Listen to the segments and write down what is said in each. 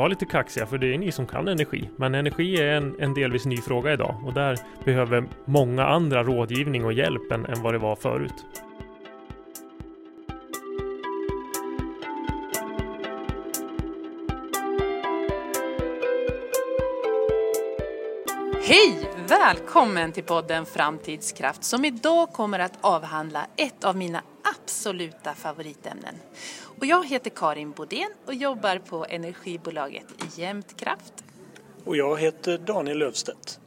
Var lite kaxiga för det är ni som kan energi. Men energi är en, en delvis ny fråga idag och där behöver många andra rådgivning och hjälp än, än vad det var förut. Hej! Välkommen till podden Framtidskraft som idag kommer att avhandla ett av mina absoluta favoritämnen. Och jag heter Karin Bodén och jobbar på energibolaget Jämtkraft. Och jag heter Daniel Löfstedt.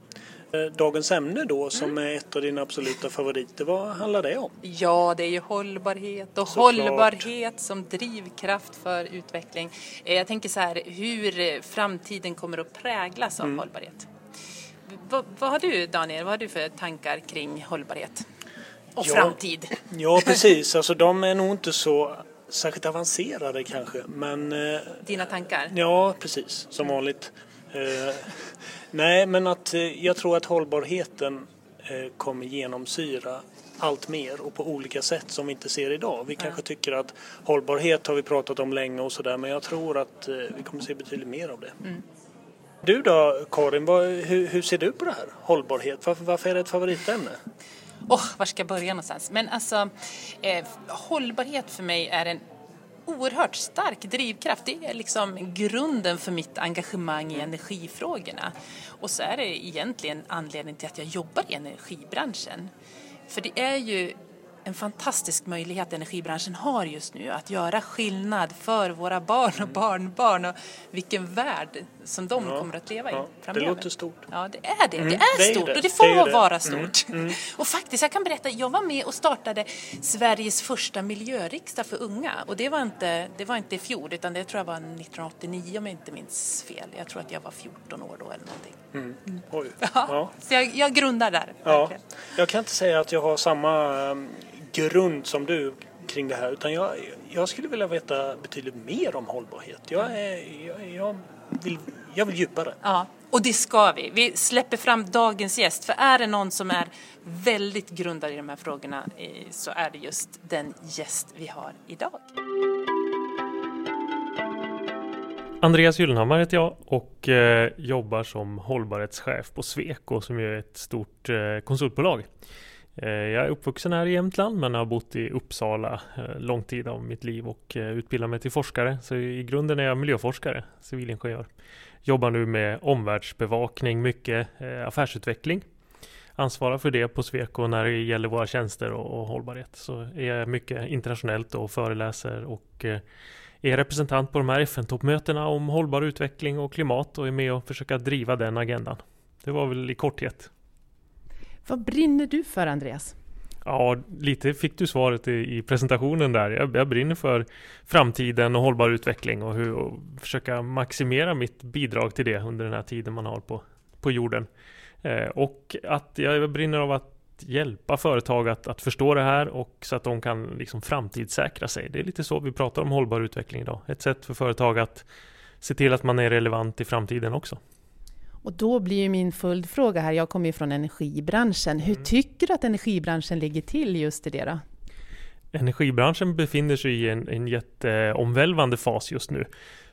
Eh, dagens ämne då som mm. är ett av dina absoluta favoriter, vad handlar det om? Ja, det är ju hållbarhet och Såklart. hållbarhet som drivkraft för utveckling. Eh, jag tänker så här, hur framtiden kommer att präglas av mm. hållbarhet vad, vad, har du Daniel, vad har du för tankar kring hållbarhet och ja, framtid? Ja precis, alltså de är nog inte så särskilt avancerade kanske men... Eh, Dina tankar? Ja precis, som vanligt. Eh, nej men att eh, jag tror att hållbarheten kommer genomsyra allt mer och på olika sätt som vi inte ser idag. Vi kanske tycker att hållbarhet har vi pratat om länge och sådär men jag tror att vi kommer se betydligt mer av det. Mm. Du då Karin, vad, hur, hur, ser du på det här? Hållbarhet, varför, varför är det ett favoritämne? Oh, var ska jag börja någonstans? Men alltså, eh, hållbarhet för mig är en oerhört stark drivkraft. Det är liksom grunden för mitt engagemang i energifrågorna. Och så är det egentligen anledningen till att jag jobbar i energibranschen. För det är ju en fantastisk möjlighet energibranschen har just nu att göra skillnad för våra barn och barnbarn och vilken värld som de ja, kommer att leva i ja, framöver. Det låter stort. Ja, det är det. Mm, det är det stort är det. och det får det vara stort. Mm, mm. Och faktiskt, jag kan berätta, jag var med och startade Sveriges första miljöriksdag för unga och det var inte, det var inte i fjol utan det tror jag var 1989 om jag inte minns fel. Jag tror att jag var 14 år då eller någonting. Mm. mm. Oj. Ja, Så jag, jag grundar där. Ja. Jag kan inte säga att jag har samma um, grund som du kring det här utan jag, jag skulle vilja veta betydligt mer om hållbarhet. Jag, är, jag, jag, vill, jag vill djupare. Ja, och det ska vi. Vi släpper fram dagens gäst för är det någon som är väldigt grundad i de här frågorna eh, så är det just den gäst vi har idag. Andreas Gyllenhammar heter jag och eh, jobbar som hållbarhetschef på Sweco som är ett stort eh, konsultbolag. Eh, jag är uppvuxen här i Jämtland men har bott i Uppsala eh, lång tid av mitt liv och eh, utbildat mig till forskare. Så i grunden är jag miljöforskare, civilingenjör. Jobbar nu med omvärldsbevakning, mycket affärsutveckling. Ansvarar för det på Sweco när det gäller våra tjänster och, hållbarhet. Så är jag mycket internationellt och föreläser och är representant på de här FN-toppmötena om hållbar utveckling och klimat och är med och försöker driva den agendan. Det var väl i korthet. Vad brinner du för Andreas? Ja, lite fick du svaret i, i presentationen där. Jag, jag, brinner för framtiden och hållbar utveckling och hur och försöka maximera mitt bidrag till det under den här tiden man har på, på jorden. Eh, och att jag brinner av att hjälpa företag att, att förstå det här och så att de kan liksom framtidssäkra sig. Det är lite så vi pratar om hållbar utveckling idag. Ett sätt för företag att se till att man är relevant i framtiden också. Och då blir ju min följdfråga här, jag kommer ju från energibranschen. Hur mm. tycker du att energibranschen ligger till just i det då? Energibranschen befinner sig i en, en jätteomvälvande fas just nu.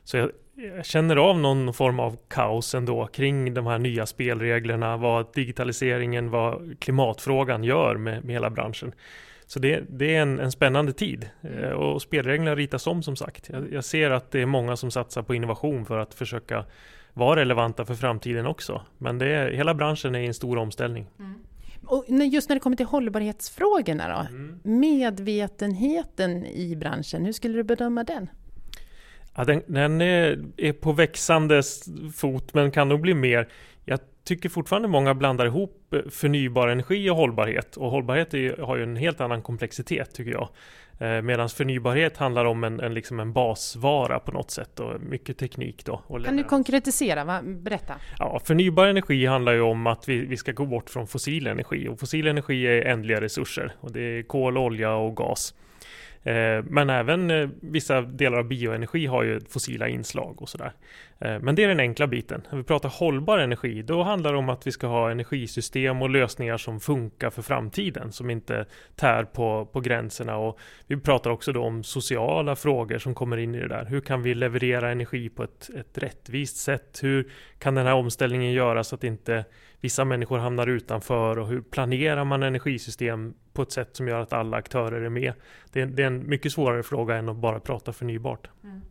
Så jag, jag, känner av någon form av kaos ändå kring de här nya spelreglerna, vad digitaliseringen, vad klimatfrågan gör med, med hela branschen. Så det, det är en, en, spännande tid mm. eh, och spelreglerna ritas om som sagt. Jag, jag ser att det är många som satsar på innovation för att försöka vara relevanta för framtiden också. Men det är, hela branschen är i en stor omställning. Mm. Och just när det kommer till hållbarhetsfrågorna då, mm. medvetenheten i branschen, hur skulle du bedöma den? Ja, den, den är, är, på växande fot men kan nog bli mer. Jag tycker fortfarande många blandar ihop förnybar energi och hållbarhet och hållbarhet är, har ju en helt annan komplexitet tycker jag. Eh, Medan förnybarhet handlar om en, en, liksom en basvara på något sätt och mycket teknik då. kan du konkretisera? Va? Berätta. Ja, förnybar energi handlar ju om att vi, vi ska gå bort från fossil energi och fossil energi är ändliga resurser och det är kol, olja och gas. Eh, men även eh, vissa delar av bioenergi har ju fossila inslag och sådär. Eh, men det är den enkla biten. När vi pratar hållbar energi, då handlar det om att vi ska ha energisystem och lösningar som funkar för framtiden, som inte tär på, på gränserna. Och vi pratar också då om sociala frågor som kommer in i det där. Hur kan vi leverera energi på ett, ett rättvist sätt? Hur kan den här omställningen göras så att inte vissa människor hamnar utanför och hur planerar man energisystem på ett sätt som gör att alla aktörer är med? Det är, det är en mycket svårare fråga än att bara prata förnybart. Mm.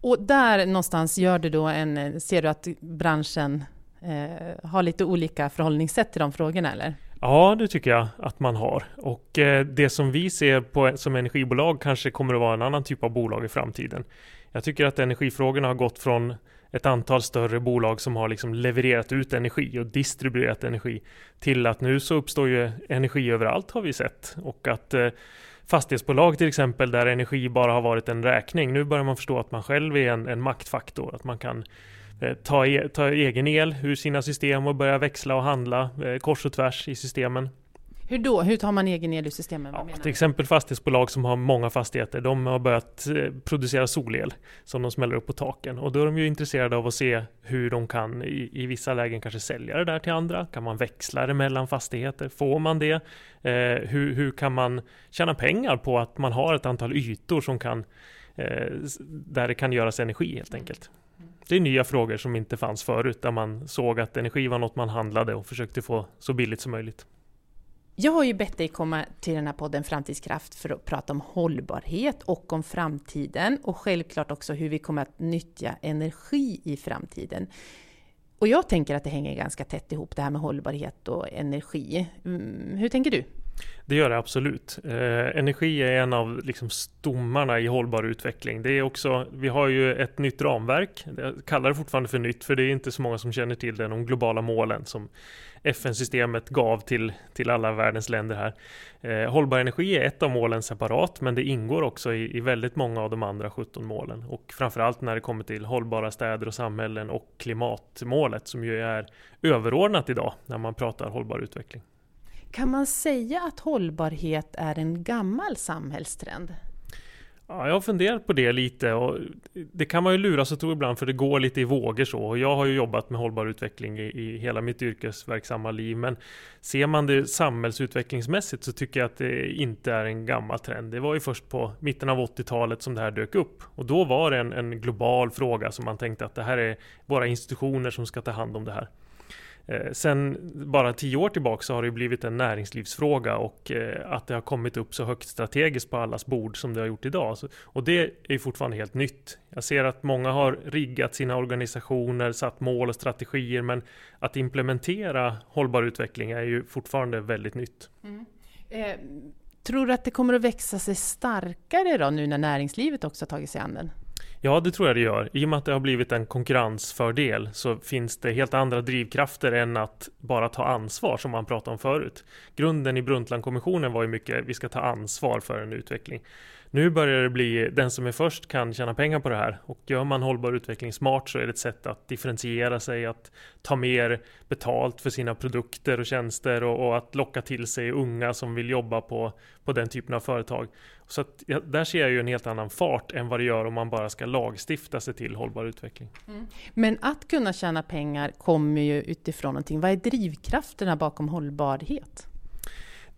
Och där någonstans gör du då en, ser du att branschen eh, har lite olika förhållningssätt till de frågorna eller? Ja, det tycker jag att man har. Och eh, det som vi ser på, som energibolag kanske kommer att vara en annan typ av bolag i framtiden. Jag tycker att energifrågorna har gått från ett antal större bolag som har liksom levererat ut energi och distribuerat energi till att nu så uppstår ju energi överallt har vi sett och att eh, fastighetsbolag till exempel där energi bara har varit en räkning. Nu börjar man förstå att man själv är en, en maktfaktor, att man kan eh, ta, e ta egen el ur sina system och börja växla och handla eh, kors och tvärs i systemen. Hur då? Hur tar man egen el ur systemen? Ja, till exempel fastighetsbolag som har många fastigheter, de har börjat eh, producera solel som de smäller upp på taken och då är de ju intresserade av att se hur de kan i, i vissa lägen kanske sälja det där till andra. Kan man växla det mellan fastigheter? Får man det? Eh, hur, hur kan man tjäna pengar på att man har ett antal ytor som kan eh, där det kan göras energi helt enkelt? Det är nya frågor som inte fanns förut där man såg att energi var något man handlade och försökte få så billigt som möjligt. Jag har ju bett dig komma till den här podden Framtidskraft för att prata om hållbarhet och om framtiden och självklart också hur vi kommer att nyttja energi i framtiden. Och jag tänker att det hänger ganska tätt ihop det här med hållbarhet och energi. Mm, hur tänker du? Det gör det absolut. Eh, energi är en av liksom, stommarna i hållbar utveckling. Det är också, vi har ju ett nytt ramverk. Jag kallar det fortfarande för nytt för det är inte så många som känner till det, de globala målen som FN-systemet gav till, till alla världens länder här. Eh, hållbar energi är ett av målen separat, men det ingår också i, i väldigt många av de andra 17 målen. Och framförallt när det kommer till hållbara städer och samhällen och klimatmålet som ju är överordnat idag när man pratar hållbar utveckling. Kan man säga att hållbarhet är en gammal samhällstrend? Ja, jag har funderat på det lite och det kan man ju lura sig tro ibland för det går lite i vågor så. Och jag har ju jobbat med hållbar utveckling i, i, hela mitt yrkesverksamma liv. Men ser man det samhällsutvecklingsmässigt så tycker jag att det inte är en gammal trend. Det var ju först på mitten av 80-talet som det här dök upp. Och då var det en, en global fråga som man tänkte att det här är våra institutioner som ska ta hand om det här. Eh, sen bara tio år tillbaka så har det blivit en näringslivsfråga och eh, att det har kommit upp så högt strategiskt på allas bord som det har gjort idag. och det är fortfarande helt nytt. Jag ser att många har riggat sina organisationer, satt mål och strategier men att implementera hållbar utveckling är ju fortfarande väldigt nytt. Mm. Eh, tror du att det kommer att växa sig starkare då nu när näringslivet också har tagit sig an den? Ja, det tror jag det gör. I och med att det har blivit en konkurrensfördel så finns det helt andra drivkrafter än att bara ta ansvar som man pratade om förut. Grunden i Brundtlandkommissionen var ju mycket vi ska ta ansvar för en utveckling. Nu börjar det bli den som är först kan tjäna pengar på det här och gör man hållbar utveckling smart så är det ett sätt att differentiera sig, att ta mer betalt för sina produkter och tjänster och, och att locka till sig unga som vill jobba på, på den typen av företag. Så att, ja, där ser jag ju en helt annan fart än vad det gör om man bara ska lagstifta sig till hållbar utveckling. Mm. Men att kunna tjäna pengar kommer ju utifrån någonting. Vad är drivkrafterna bakom hållbarhet?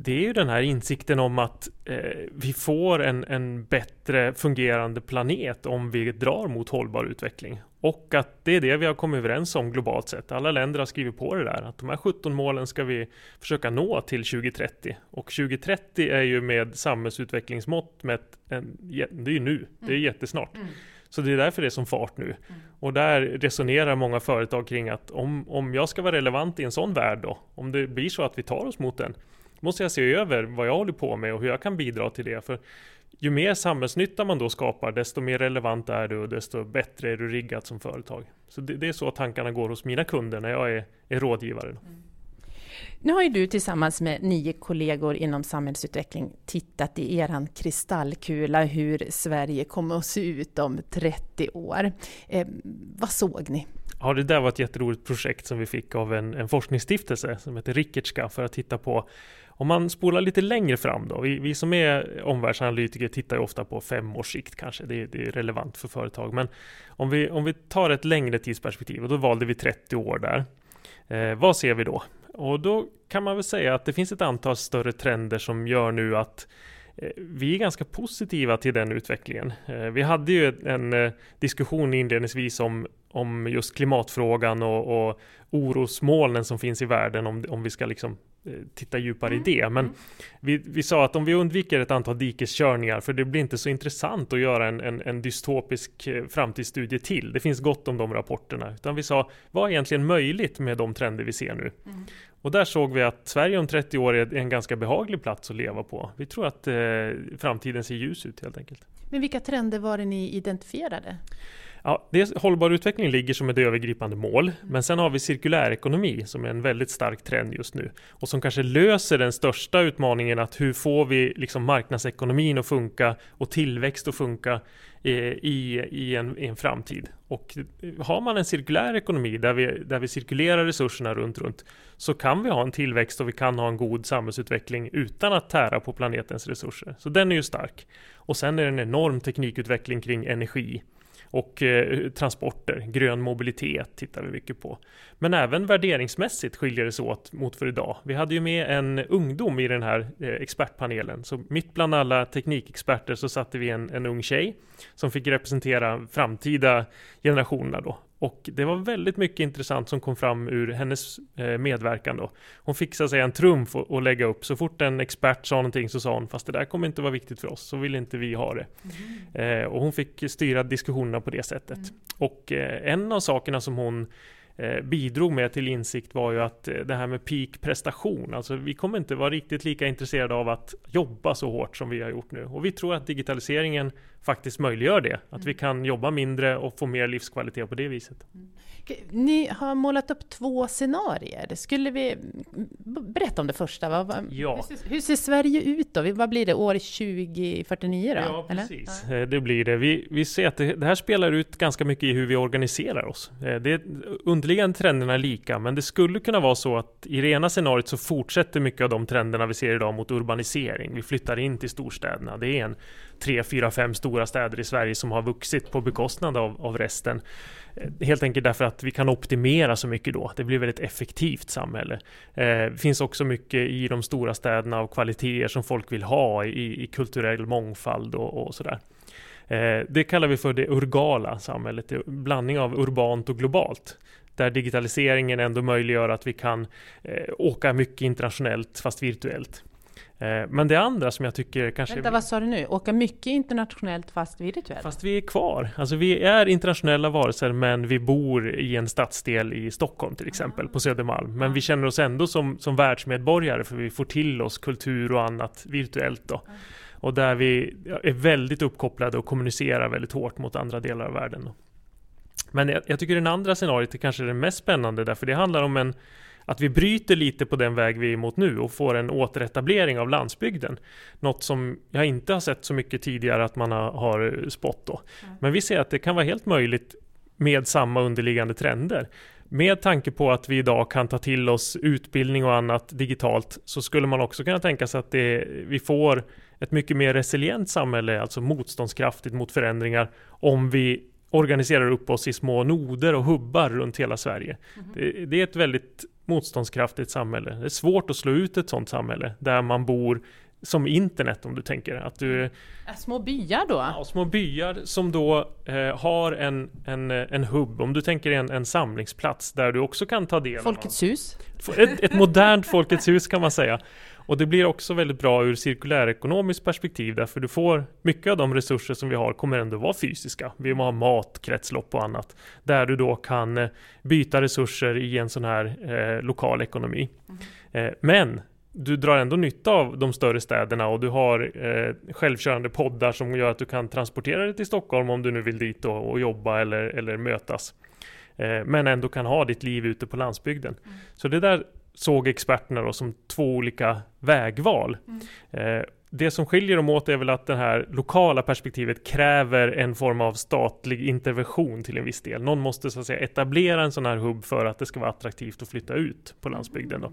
Det är ju den här insikten om att eh, vi får en, en bättre fungerande planet om vi drar mot hållbar utveckling. Och att det är det vi har kommit överens om globalt sett. Alla länder har skrivit på det där, att de här 17 målen ska vi försöka nå till 2030. Och 2030 är ju med samhällsutvecklingsmått med en, det är ju nu, det är mm. jättesnart. Mm. Så det är därför det är som fart nu. Mm. Och där resonerar många företag kring att om, om jag ska vara relevant i en sån värld då, om det blir så att vi tar oss mot den, måste jag se över vad jag håller på med och hur jag kan bidra till det. För ju mer samhällsnytta man då skapar, desto mer relevant är du och desto bättre är du riggat som företag. Så det, det är så tankarna går hos mina kunder när jag är, är rådgivare. Mm. Nu har ju du tillsammans med nio kollegor inom samhällsutveckling tittat i eran kristallkula hur Sverige kommer att se ut om 30 år. Eh, vad såg ni? Ja, det där var ett jätteroligt projekt som vi fick av en, en forskningsstiftelse som heter Rickertska för att titta på om man spolar lite längre fram då, vi, vi som är omvärldsanalytiker tittar ju ofta på fem års sikt kanske, det, det, är relevant för företag. Men om vi, om vi tar ett längre tidsperspektiv, och då valde vi 30 år där. Eh, vad ser vi då? Och då kan man väl säga att det finns ett antal större trender som gör nu att vi är ganska positiva till den utvecklingen. Eh, vi hade ju en eh, diskussion inledningsvis om, om just klimatfrågan och, och orosmolnen som finns i världen om, om vi ska liksom Eh, titta djupare mm. i det. Men mm. vi, vi sa att om vi undviker ett antal dikeskörningar, för det blir inte så intressant att göra en, en, en dystopisk eh, framtidsstudie till. Det finns gott om de rapporterna. Utan vi sa, vad är egentligen möjligt med de trender vi ser nu? Mm. Och där såg vi att Sverige om 30 år är en ganska behaglig plats att leva på. Vi tror att eh, framtiden ser ljus ut helt enkelt. Men vilka trender var det ni identifierade? Ja, det, hållbar utveckling ligger som ett övergripande mål, men sen har vi cirkulär ekonomi som är en väldigt stark trend just nu och som kanske löser den största utmaningen att hur får vi liksom marknadsekonomin att funka och tillväxt att funka eh, i, i, en, i en framtid. Och har man en cirkulär ekonomi där vi, där vi cirkulerar resurserna runt, runt så kan vi ha en tillväxt och vi kan ha en god samhällsutveckling utan att tära på planetens resurser. Så den är ju stark. Och sen är det en enorm teknikutveckling kring energi och eh, transporter, grön mobilitet tittar vi mycket på. Men även värderingsmässigt skiljer det sig åt mot för idag. Vi hade ju med en ungdom i den här eh, expertpanelen, så mitt bland alla teknikexperter så satte vi en, en ung tjej som fick representera framtida generationerna då. Och det var väldigt mycket intressant som kom fram ur hennes eh, medverkan då. Hon att säga en trumf att lägga upp. Så fort en expert sa någonting så sa hon, fast det där kommer inte vara viktigt för oss, så vill inte vi ha det. Mm. Eh, och hon fick styra diskussionerna på det sättet. Mm. Och eh, en av sakerna som hon bidrog med till insikt var ju att eh, det här med peak prestation, alltså vi kommer inte vara riktigt lika intresserade av att jobba så hårt som vi har gjort nu. Och vi tror att digitaliseringen faktiskt möjliggör det, att vi mm. kan jobba mindre och få mer livskvalitet på det viset. Ni har målat upp två scenarier. Skulle vi berätta om det första? Ja. Hur, ser, hur ser Sverige ut då? Vad blir det år 2049 då? Ja, precis. Eller? Det blir det. Vi, vi ser att det, det, här spelar ut ganska mycket i hur vi organiserar oss. Eh, det underliggande trenderna är lika, men det skulle kunna vara så att i det ena scenariot så fortsätter mycket av de trenderna vi ser idag mot urbanisering. Vi flyttar in till storstäderna. Det är en tre, fyra, fem stora städer i Sverige som har vuxit på bekostnad av, av resten. Eh, helt enkelt därför att vi kan optimera så mycket då. Det blir väldigt effektivt samhälle. Eh, det finns också mycket i de stora städerna av kvaliteter som folk vill ha i, i kulturell mångfald och, och sådär. Eh, det kallar vi för det urgala samhället, det blandning av urbant och globalt där digitaliseringen ändå möjliggör att vi kan eh, åka mycket internationellt fast virtuellt. Eh, men det andra som jag tycker kanske... Vänta, vad sa du nu? Åka mycket internationellt fast virtuellt? Fast vi är kvar. Alltså vi är internationella varelser men vi bor i en stadsdel i Stockholm till exempel, mm. på Södermalm. Men vi känner oss ändå som, som världsmedborgare för vi får till oss kultur och annat virtuellt då. Mm. Och där vi är väldigt uppkopplade och kommunicerar väldigt hårt mot andra delar av världen. Då. Men jag, jag tycker den andra scenariot är kanske det mest spännande därför det handlar om en att vi bryter lite på den väg vi är mot nu och får en återetablering av landsbygden. Något som jag inte har sett så mycket tidigare att man har, har spått då. Mm. Men vi ser att det kan vara helt möjligt med samma underliggande trender. Med tanke på att vi idag kan ta till oss utbildning och annat digitalt så skulle man också kunna tänka sig att det, vi får ett mycket mer resilient samhälle, alltså motståndskraftigt mot förändringar, om vi organiserar upp oss i små noder och hubbar runt hela Sverige. Mm. Det, det, är ett väldigt motståndskraftigt samhälle. Det är svårt att slå ut ett sådant samhälle där man bor som internet om du tänker. Att du, äh, små byar då? Ja, små byar som då eh, har en, en, en hubb. Om du tänker en, en samlingsplats där du också kan ta del Folkets av... hus? Ett, ett modernt Folkets hus kan man säga. Och det blir också väldigt bra ur cirkulärekonomiskt perspektiv därför du får mycket av de resurser som vi har kommer ändå vara fysiska. Vi har mat, kretslopp och annat. Där du då kan eh, byta resurser i en sån här eh, lokal ekonomi. Mm. Eh, men du drar ändå nytta av de större städerna och du har eh, självkörande poddar som gör att du kan transportera dig till Stockholm om du nu vill dit och, och jobba eller, eller mötas. Eh, men ändå kan ha ditt liv ute på landsbygden. Mm. Så det där såg experterna då som två olika vägval. Mm. Eh, det som skiljer dem åt är väl att det här lokala perspektivet kräver en form av statlig intervention till en viss del. Någon måste så att säga etablera en sån här hubb för att det ska vara attraktivt att flytta ut på landsbygden. Då.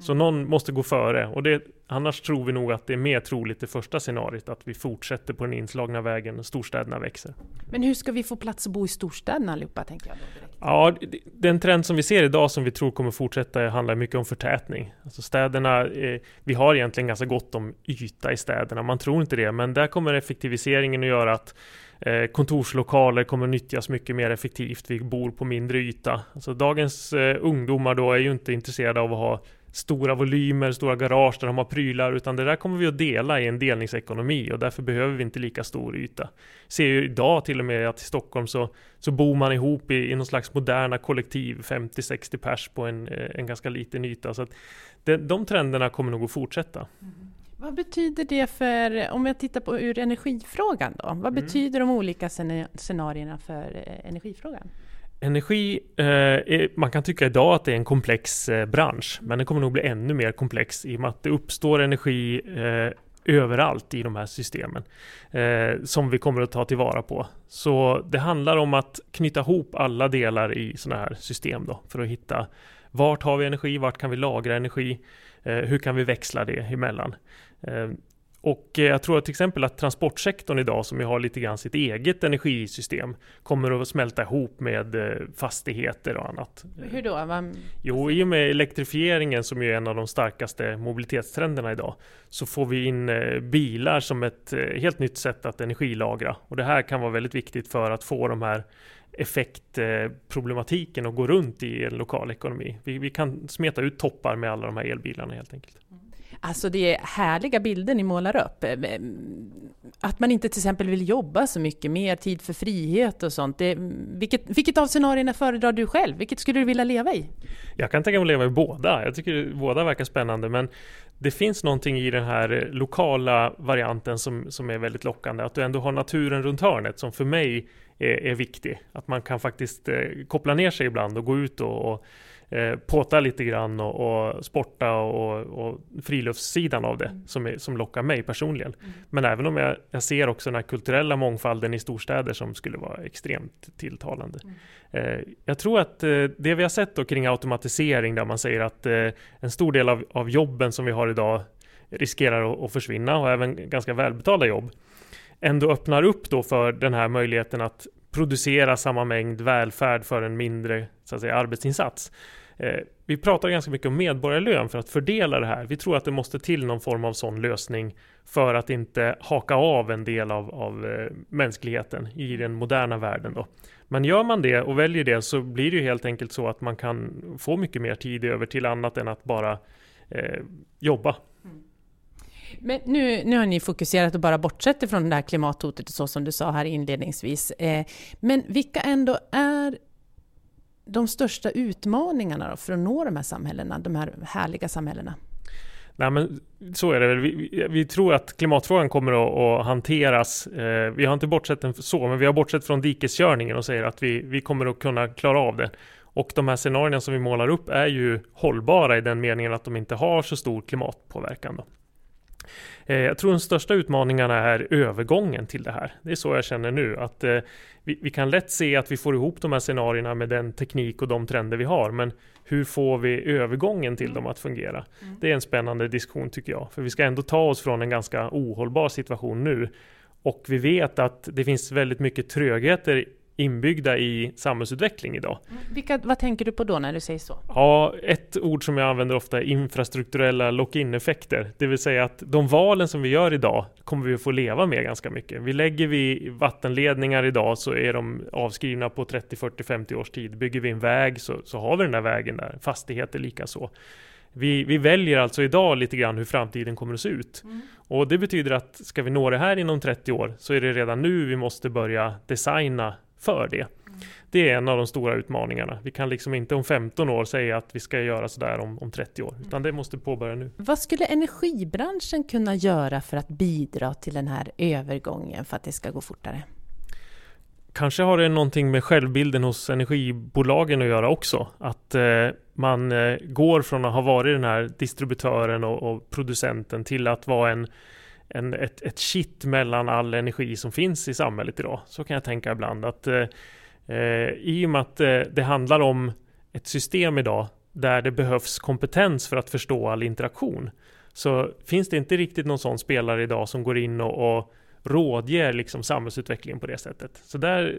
Så någon måste gå före och det, annars tror vi nog att det är mer troligt det första scenariot att vi fortsätter på den inslagna vägen och storstäderna växer. Men hur ska vi få plats att bo i storstäderna allihopa tänker jag? Ja, den trend som vi ser idag som vi tror kommer fortsätta handlar mycket om förtätning. Alltså städerna, eh, vi har egentligen ganska gott om yta i städerna, man tror inte det, men där kommer effektiviseringen att göra att eh, kontorslokaler kommer att nyttjas mycket mer effektivt. Vi bor på mindre yta. Alltså dagens eh, ungdomar då är ju inte intresserade av att ha stora volymer, stora garage där de har prylar, utan det där kommer vi att dela i en delningsekonomi och därför behöver vi inte lika stor yta. Ser ju idag till och med att i Stockholm så, så bor man ihop i, i någon slags moderna kollektiv, 50-60 pers på en, eh, en ganska liten yta. Så att det, de trenderna kommer nog att fortsätta. Mm. Vad betyder det för, om jag tittar på ur energifrågan då, vad mm. betyder de olika scenarierna för eh, energifrågan? Energi, eh, man kan tycka idag att det är en komplex eh, bransch, men den kommer nog bli ännu mer komplex i och med att det uppstår energi eh, överallt i de här systemen eh, som vi kommer att ta tillvara på. Så det handlar om att knyta ihop alla delar i sådana här system då för att hitta vart har vi energi, vart kan vi lagra energi, eh, hur kan vi växla det emellan. Eh, och eh, jag tror till exempel att transportsektorn idag, som ju har lite grann sitt eget energisystem, kommer att smälta ihop med eh, fastigheter och annat. Hur då? Man... Jo, i och med elektrifieringen som är en av de starkaste mobilitetstrenderna idag, så får vi in eh, bilar som ett helt nytt sätt att energilagra. Och det här kan vara väldigt viktigt för att få de här effektproblematiken att gå runt i en lokal ekonomi. Vi, vi kan smeta ut toppar med alla de här elbilarna helt enkelt. Alltså det är härliga bilder ni målar upp. Eh, att man inte till exempel vill jobba så mycket, mer tid för frihet och sånt. Det, vilket, vilket av scenarierna föredrar du själv? Vilket skulle du vilja leva i? Jag kan tänka mig att leva i båda. Jag tycker båda verkar spännande, men det finns någonting i den här lokala varianten som, som är väldigt lockande. Att du ändå har naturen runt hörnet som för mig är, är viktig. Att man kan faktiskt eh, koppla ner sig ibland och gå ut och, och eh, påta lite grann och, och sporta och, och friluftssidan av det mm. som, är, som lockar mig personligen. Mm. Men även om jag, jag, ser också den här kulturella mångfalden i storstäder som skulle vara extremt tilltalande. Mm. Eh, jag tror att eh, det vi har sett då kring automatisering där man säger att eh, en stor del av, av jobben som vi har idag riskerar att, att försvinna och även ganska välbetalda jobb ändå öppnar upp då för den här möjligheten att producera samma mängd välfärd för en mindre så att säga, arbetsinsats. Eh, vi pratar ganska mycket om medborgarlön för att fördela det här. Vi tror att det måste till någon form av sån lösning för att inte haka av en del av, av eh, mänskligheten i den moderna världen. Då. Men gör man det och väljer det så blir det ju helt enkelt så att man kan få mycket mer tid över till annat än att bara eh, jobba. Mm. Men nu, nu har ni fokuserat och bara bortsett från det här klimathotet så som du sa här inledningsvis. Eh, men vilka ändå är de största utmaningarna för att nå de här samhällena, de här härliga samhällena? Nej, men så är det väl. Vi, vi tror att klimatfrågan kommer att, att hanteras. Eh, vi har inte bortsett den så, men vi har bortsett från dikeskörningen och säger att vi, vi kommer att kunna klara av det. Och de här scenarierna som vi målar upp är ju hållbara i den meningen att de inte har så stor klimatpåverkan. Då. Eh, jag tror de största utmaningarna är övergången till det här. Det är så jag känner nu. Att eh, vi, vi, kan lätt se att vi får ihop de här scenarierna med den teknik och de trender vi har. Men hur får vi övergången till dem att fungera? Mm. Det är en spännande diskussion tycker jag. För vi ska ändå ta oss från en ganska ohållbar situation nu. Och vi vet att det finns väldigt mycket trögheter inbyggda i samhällsutveckling idag. Vilka, vad tänker du på då när du säger så? Ja, ett ord som jag använder ofta är infrastrukturella lock-in-effekter. Det vill säga att de valen som vi gör idag kommer vi att få leva med ganska mycket. Vi lägger vi vattenledningar idag så är de avskrivna på 30, 40, 50 års tid. Bygger vi en väg så, så har vi den där vägen där. Fastigheter lika så. Vi, vi, väljer alltså idag lite grann hur framtiden kommer att se ut. Mm. Och det betyder att ska vi nå det här inom 30 år så är det redan nu vi måste börja designa för det. Det är en av de stora utmaningarna. Vi kan liksom inte om 15 år säga att vi ska göra sådär om, om 30 år, utan det måste påbörja nu. Vad skulle energibranschen kunna göra för att bidra till den här övergången för att det ska gå fortare? Kanske har det någonting med självbilden hos energibolagen att göra också. Att eh, man eh, går från att ha varit den här distributören och, och producenten till att vara en en, ett, ett kitt mellan all energi som finns i samhället idag. Så kan jag tänka ibland att eh, eh, i och med att eh, det handlar om ett system idag där det behövs kompetens för att förstå all interaktion så finns det inte riktigt någon sån spelare idag som går in och, och rådger liksom samhällsutvecklingen på det sättet. Så där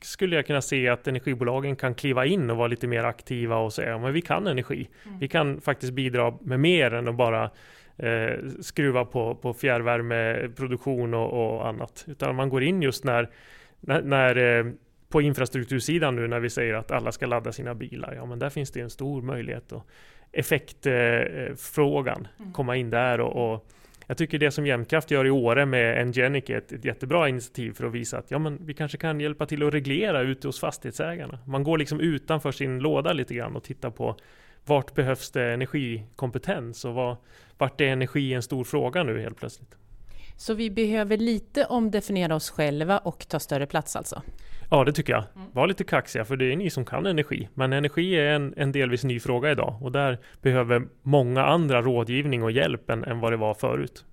skulle jag kunna se att energibolagen kan kliva in och vara lite mer aktiva och säga att vi kan energi. Mm. Vi kan faktiskt bidra med mer än att bara eh, skruva på, på fjärrvärmeproduktion och, och, annat. Utan man går in just när, när, när eh, på infrastruktursidan nu när vi säger att alla ska ladda sina bilar. Ja, men där finns det en stor möjlighet att effektfrågan eh, mm. komma in där och, och jag tycker det som Jämtkraft gör i Åre med Engenic är ett, ett jättebra initiativ för att visa att ja, men vi kanske kan hjälpa till att reglera ute hos fastighetsägarna. Man går liksom utanför sin låda lite grann och tittar på vart behövs det energikompetens och var, vart är energi en stor fråga nu helt plötsligt. Så vi behöver lite omdefiniera oss själva och ta större plats alltså? Ja, det tycker jag. Mm. Var lite kaxiga, för det är ni som kan energi. Men energi är en, en delvis ny fråga idag och där behöver många andra rådgivning och hjälp än, än vad det var förut.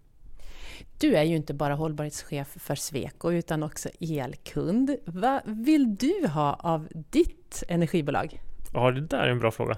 Du är ju inte bara hållbarhetschef för Sweco utan också elkund. Vad vill du ha av ditt energibolag? Ja, det där är en bra fråga.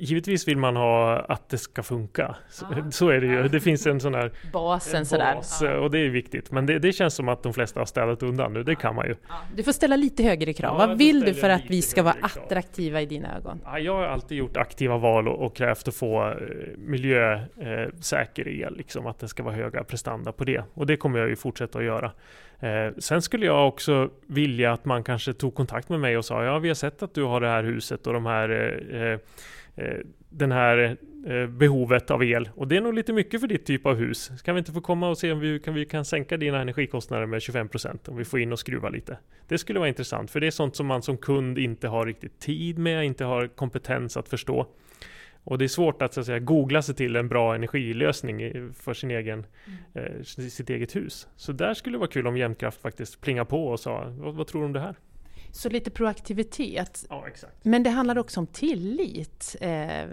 Givetvis vill man ha att det ska funka. Så, så är det ju. Det finns en sån här basen sådär. Bas, och det är viktigt. Men det, det, känns som att de flesta har städat undan nu. Det kan man ju. Du får ställa lite högre krav. Ja, Vad vill du för att vi ska vara attraktiva i dina ögon? Ja, jag har alltid gjort aktiva val och, och krävt att få eh, miljösäker el. Liksom, att det ska vara höga prestanda på det. Och det kommer jag ju fortsätta att göra. Eh, sen skulle jag också vilja att man kanske tog kontakt med mig och sa ja vi har sett att du har det här huset och de här eh, eh, den här eh, behovet av el och det är nog lite mycket för ditt typ av hus. Kan vi inte få komma och se om vi kan, vi kan sänka dina energikostnader med 25% om vi får in och skruva lite. Det skulle vara intressant för det är sånt som man som kund inte har riktigt tid med, inte har kompetens att förstå. Och det är svårt att, så att säga, googla sig till en bra energilösning för sin egen, mm. eh, sitt eget hus. Så där skulle det vara kul om Jämtkraft faktiskt plingar på och sa, vad, vad tror du om det här? Så lite proaktivitet. Ja. Men det handlar också om tillit. Eh,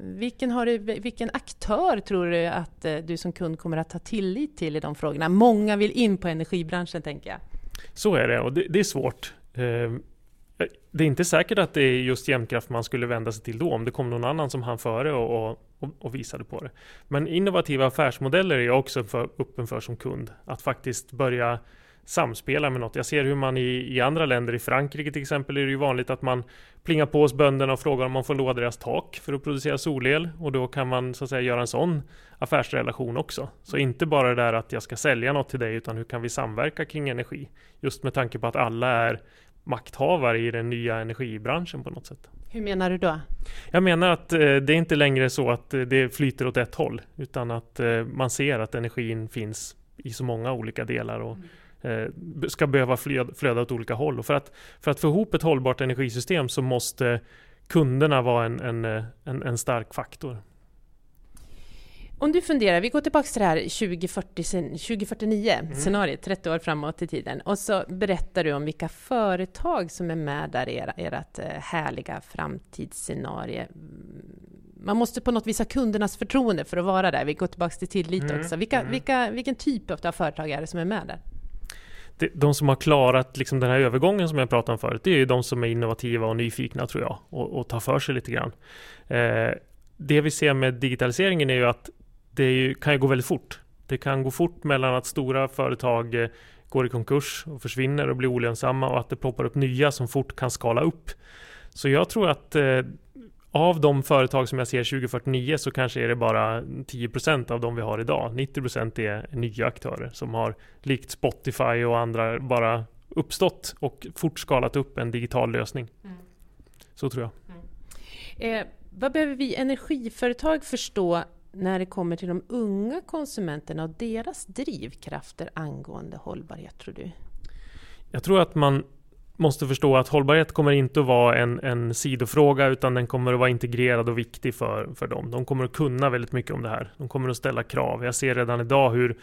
vilken, har du, vilken aktör tror du att eh, du som kund kommer att ha tillit till i de frågorna? Många vill in på energibranschen, tänker jag. Så är det, och det, det är svårt. Eh, det är inte säkert att det är just Jämtkraft man skulle vända sig till då, om det kom någon annan som hann före och, och, och visade på det. Men innovativa affärsmodeller är jag också för, öppen för som kund. Att faktiskt börja samspela med något. Jag ser hur man i, i andra länder, i Frankrike till exempel, är det ju vanligt att man plingar på hos bönderna och frågar om man får låna deras tak för att producera solel. Och då kan man så att säga göra en sån affärsrelation också. Så inte bara det där att jag ska sälja något till dig, utan hur kan vi samverka kring energi? Just med tanke på att alla är makthavare i den nya energibranschen på något sätt. Hur menar du då? Jag menar att eh, det är inte längre så att eh, det flyter åt ett håll utan att eh, man ser att energin finns i så många olika delar och mm. Ska behöva flöda, flöda åt olika håll. Och för, att, för att få ihop ett hållbart energisystem så måste kunderna vara en, en, en, en stark faktor. Om du funderar, vi går tillbaka till det här 2040, 2049 mm. scenariet, 30 år framåt i tiden. Och så berättar du om vilka företag som är med där i ert eh, härliga framtidsscenario. Man måste på något vis ha kundernas förtroende för att vara där. Vi går tillbaka till tillit mm. också. Vilka, mm. vilka, vilken typ av företag är det som är med där? De som har klarat liksom den här övergången som jag pratade om förut, det är ju de som är innovativa och nyfikna tror jag och, och tar för sig lite grann. Eh, det vi ser med digitaliseringen är ju att det kan ju gå väldigt fort. Det kan gå fort mellan att stora företag eh, går i konkurs och försvinner och blir olönsamma och att det ploppar upp nya som fort kan skala upp. Så jag tror att eh, av de företag som jag ser 2049 så kanske är det bara 10% av de vi har idag. 90% är nya aktörer som har likt Spotify och andra bara uppstått och fort skalat upp en digital lösning. Mm. Så tror jag. Mm. Eh, vad behöver vi energiföretag förstå när det kommer till de unga konsumenterna och deras drivkrafter angående hållbarhet, tror du? Jag tror att man måste förstå att hållbarhet kommer inte att vara en, en sidofråga utan den kommer att vara integrerad och viktig för, för dem. De kommer att kunna väldigt mycket om det här. De kommer att ställa krav. Jag ser redan idag hur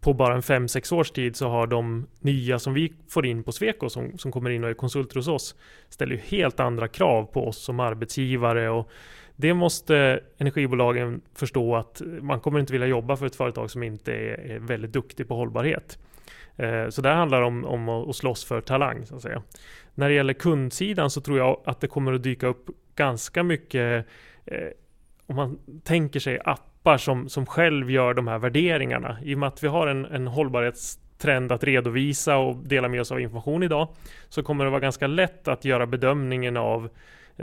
på bara en 5-6 års tid så har de nya som vi får in på Sweco som, som kommer in och är konsulter hos oss ställer ju helt andra krav på oss som arbetsgivare och det måste energibolagen förstå att man kommer inte vilja jobba för ett företag som inte är, väldigt duktig på hållbarhet. Eh, så det handlar om, om att slåss för talang. Så att säga. När det gäller kundsidan så tror jag att det kommer att dyka upp ganska mycket, eh, om man tänker sig appar som, som själv gör de här värderingarna. I och med att vi har en, en hållbarhetstrend att redovisa och dela med oss av information idag, så kommer det vara ganska lätt att göra bedömningen av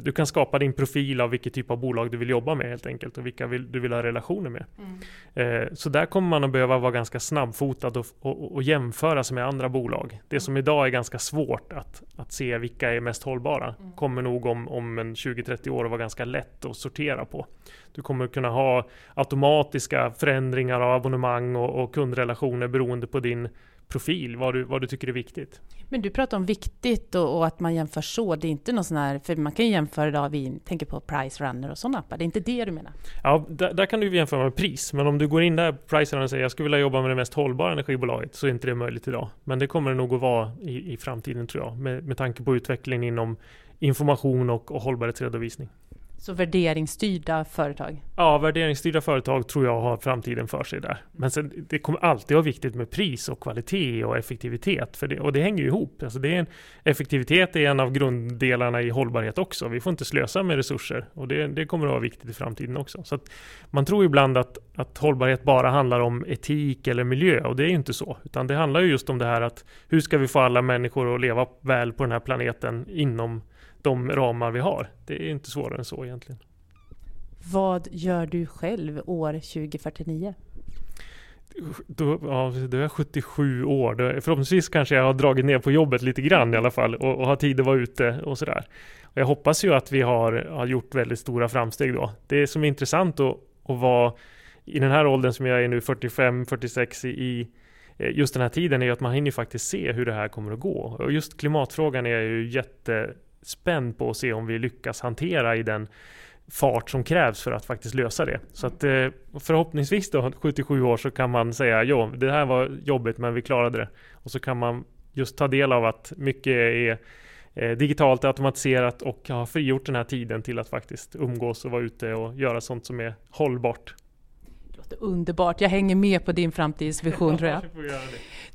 du kan skapa din profil av vilket typ av bolag du vill jobba med helt enkelt och vilka vill, du vill ha relationer med. Mm. Eh, så där kommer man att behöva vara ganska snabbfotad och, och, och, jämföra sig med andra bolag. Det som idag är ganska svårt att, att se vilka är mest hållbara mm. kommer nog om, om en 20-30 år att vara ganska lätt att sortera på. Du kommer kunna ha automatiska förändringar av abonnemang och, och kundrelationer beroende på din profil, vad du, vad du tycker är viktigt. Men du pratar om viktigt och, och, att man jämför så. Det är inte någon sån här, för man kan ju jämföra idag, vi tänker på Price Runner och sådana appar. Det är inte det du menar? Ja, där, där kan du jämföra med pris. Men om du går in där Price Runner och säger jag skulle vilja jobba med det mest hållbara energibolaget så är inte det möjligt idag. Men det kommer det nog att vara i, i framtiden tror jag. Med, med tanke på utvecklingen inom information och, och hållbarhetsredovisning. Så värderingsstyrda företag? Ja, värderingsstyrda företag tror jag har framtiden för sig där. Men sen, det kommer alltid vara viktigt med pris och kvalitet och effektivitet. För det, och det hänger ju ihop. Alltså det är en, effektivitet är en av grunddelarna i hållbarhet också. Vi får inte slösa med resurser och det, det kommer att vara viktigt i framtiden också. Så man tror ibland att, att hållbarhet bara handlar om etik eller miljö och det är ju inte så. Utan det handlar ju just om det här att hur ska vi få alla människor att leva väl på den här planeten inom de ramar vi har. Det är inte svårare än så egentligen. Vad gör du själv år 2049? Då, ja, då är jag 77 år. Då, förhoppningsvis kanske jag har dragit ner på jobbet lite grann i alla fall och, och har tid att vara ute och sådär. Och jag hoppas ju att vi har, har gjort väldigt stora framsteg då. Det som är intressant att, att vara i den här åldern som jag är nu, 45-46 i just den här tiden är ju att man hinner faktiskt se hur det här kommer att gå. Och just klimatfrågan är ju jätte spänd på att se om vi lyckas hantera i den fart som krävs för att faktiskt lösa det. Så att eh, förhoppningsvis då 77 år så kan man säga jo, det här var jobbigt men vi klarade det. Och så kan man just ta del av att mycket är eh, digitalt automatiserat och har frigjort den här tiden till att faktiskt umgås och vara ute och göra sånt som är hållbart. Det låter underbart. Jag hänger med på din framtidsvision tror jag.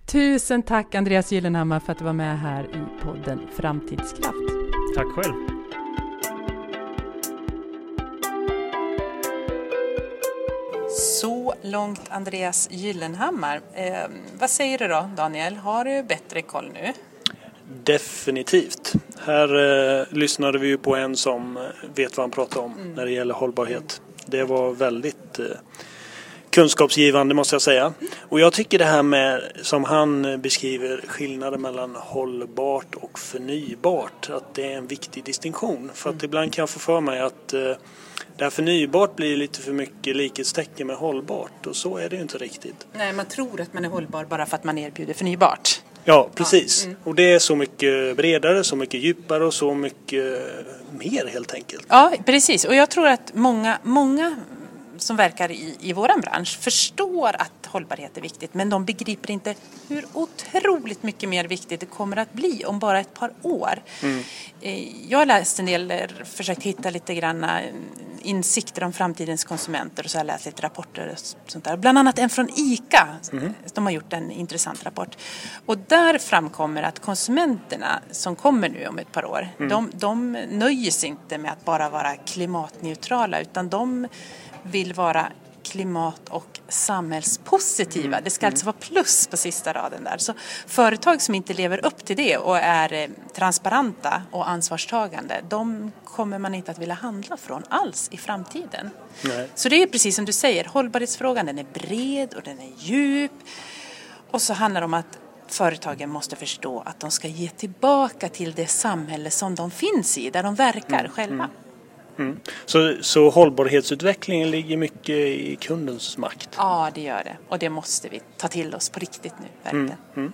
Tusen tack Andreas Gyllenhammar för att du var med här i podden Framtidskraft. Tack själv. Så långt Andreas Gyllenhammar. Eh, vad säger du då Daniel? Har du bättre koll nu? Definitivt. Här eh, lyssnade vi ju på en som eh, vet vad han pratar om mm. när det gäller hållbarhet. Det var väldigt eh, kunskapsgivande måste jag säga. Och jag tycker det här med, som han beskriver, skillnaden mellan hållbart och förnybart, att det är en viktig distinktion. För att mm. ibland kan jag få för mig att eh, det här förnybart blir lite för mycket likhetstecken med hållbart och så är det ju inte riktigt. Nej, man tror att man är hållbar bara för att man erbjuder förnybart. Ja, precis. Ja. Mm. Och det är så mycket bredare, så mycket djupare och så mycket mer helt enkelt. Ja, precis. Och jag tror att många, många som verkar i, i vår bransch förstår att hållbarhet är viktigt men de begriper inte hur otroligt mycket mer viktigt det kommer att bli om bara ett par år. Mm. Eh, jag har läst en del, försökt hitta lite grann eh, insikter om framtidens konsumenter och så har jag läst lite rapporter och sånt där. Bland annat en från ICA. Mm. De har gjort en intressant rapport. Och där framkommer att konsumenterna som kommer nu om ett par år, mm. de, de nöjer sig inte med att bara vara klimatneutrala utan de vill vara klimat och samhällspositiva. Mm. Det ska alltså vara plus på sista raden där. Så företag som inte lever upp till det och är eh, transparenta och ansvarstagande, de kommer man inte att vilja handla från alls i framtiden. Nej. Så det är precis som du säger, hållbarhetsfrågan den är bred och den är djup. Och så handlar det om att företagen måste förstå att de ska ge tillbaka till det samhälle som de finns i, där de verkar mm. själva. Mm. Mm. Så, så hållbarhetsutvecklingen ligger mycket i kundens makt? Ja, det gör det. Och det måste vi ta till oss på riktigt nu, verkligen. Mm. Mm.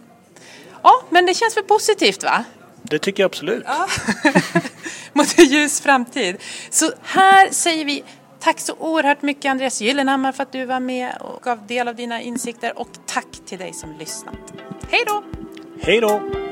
Ja, men det känns väl positivt va? Det tycker jag absolut. Ja. Mot en ljus framtid. Så här säger vi tack så oerhört mycket Andreas Gyllenhammar för att du var med och gav del av dina insikter och tack till dig som lyssnat. Hej då! Hej då!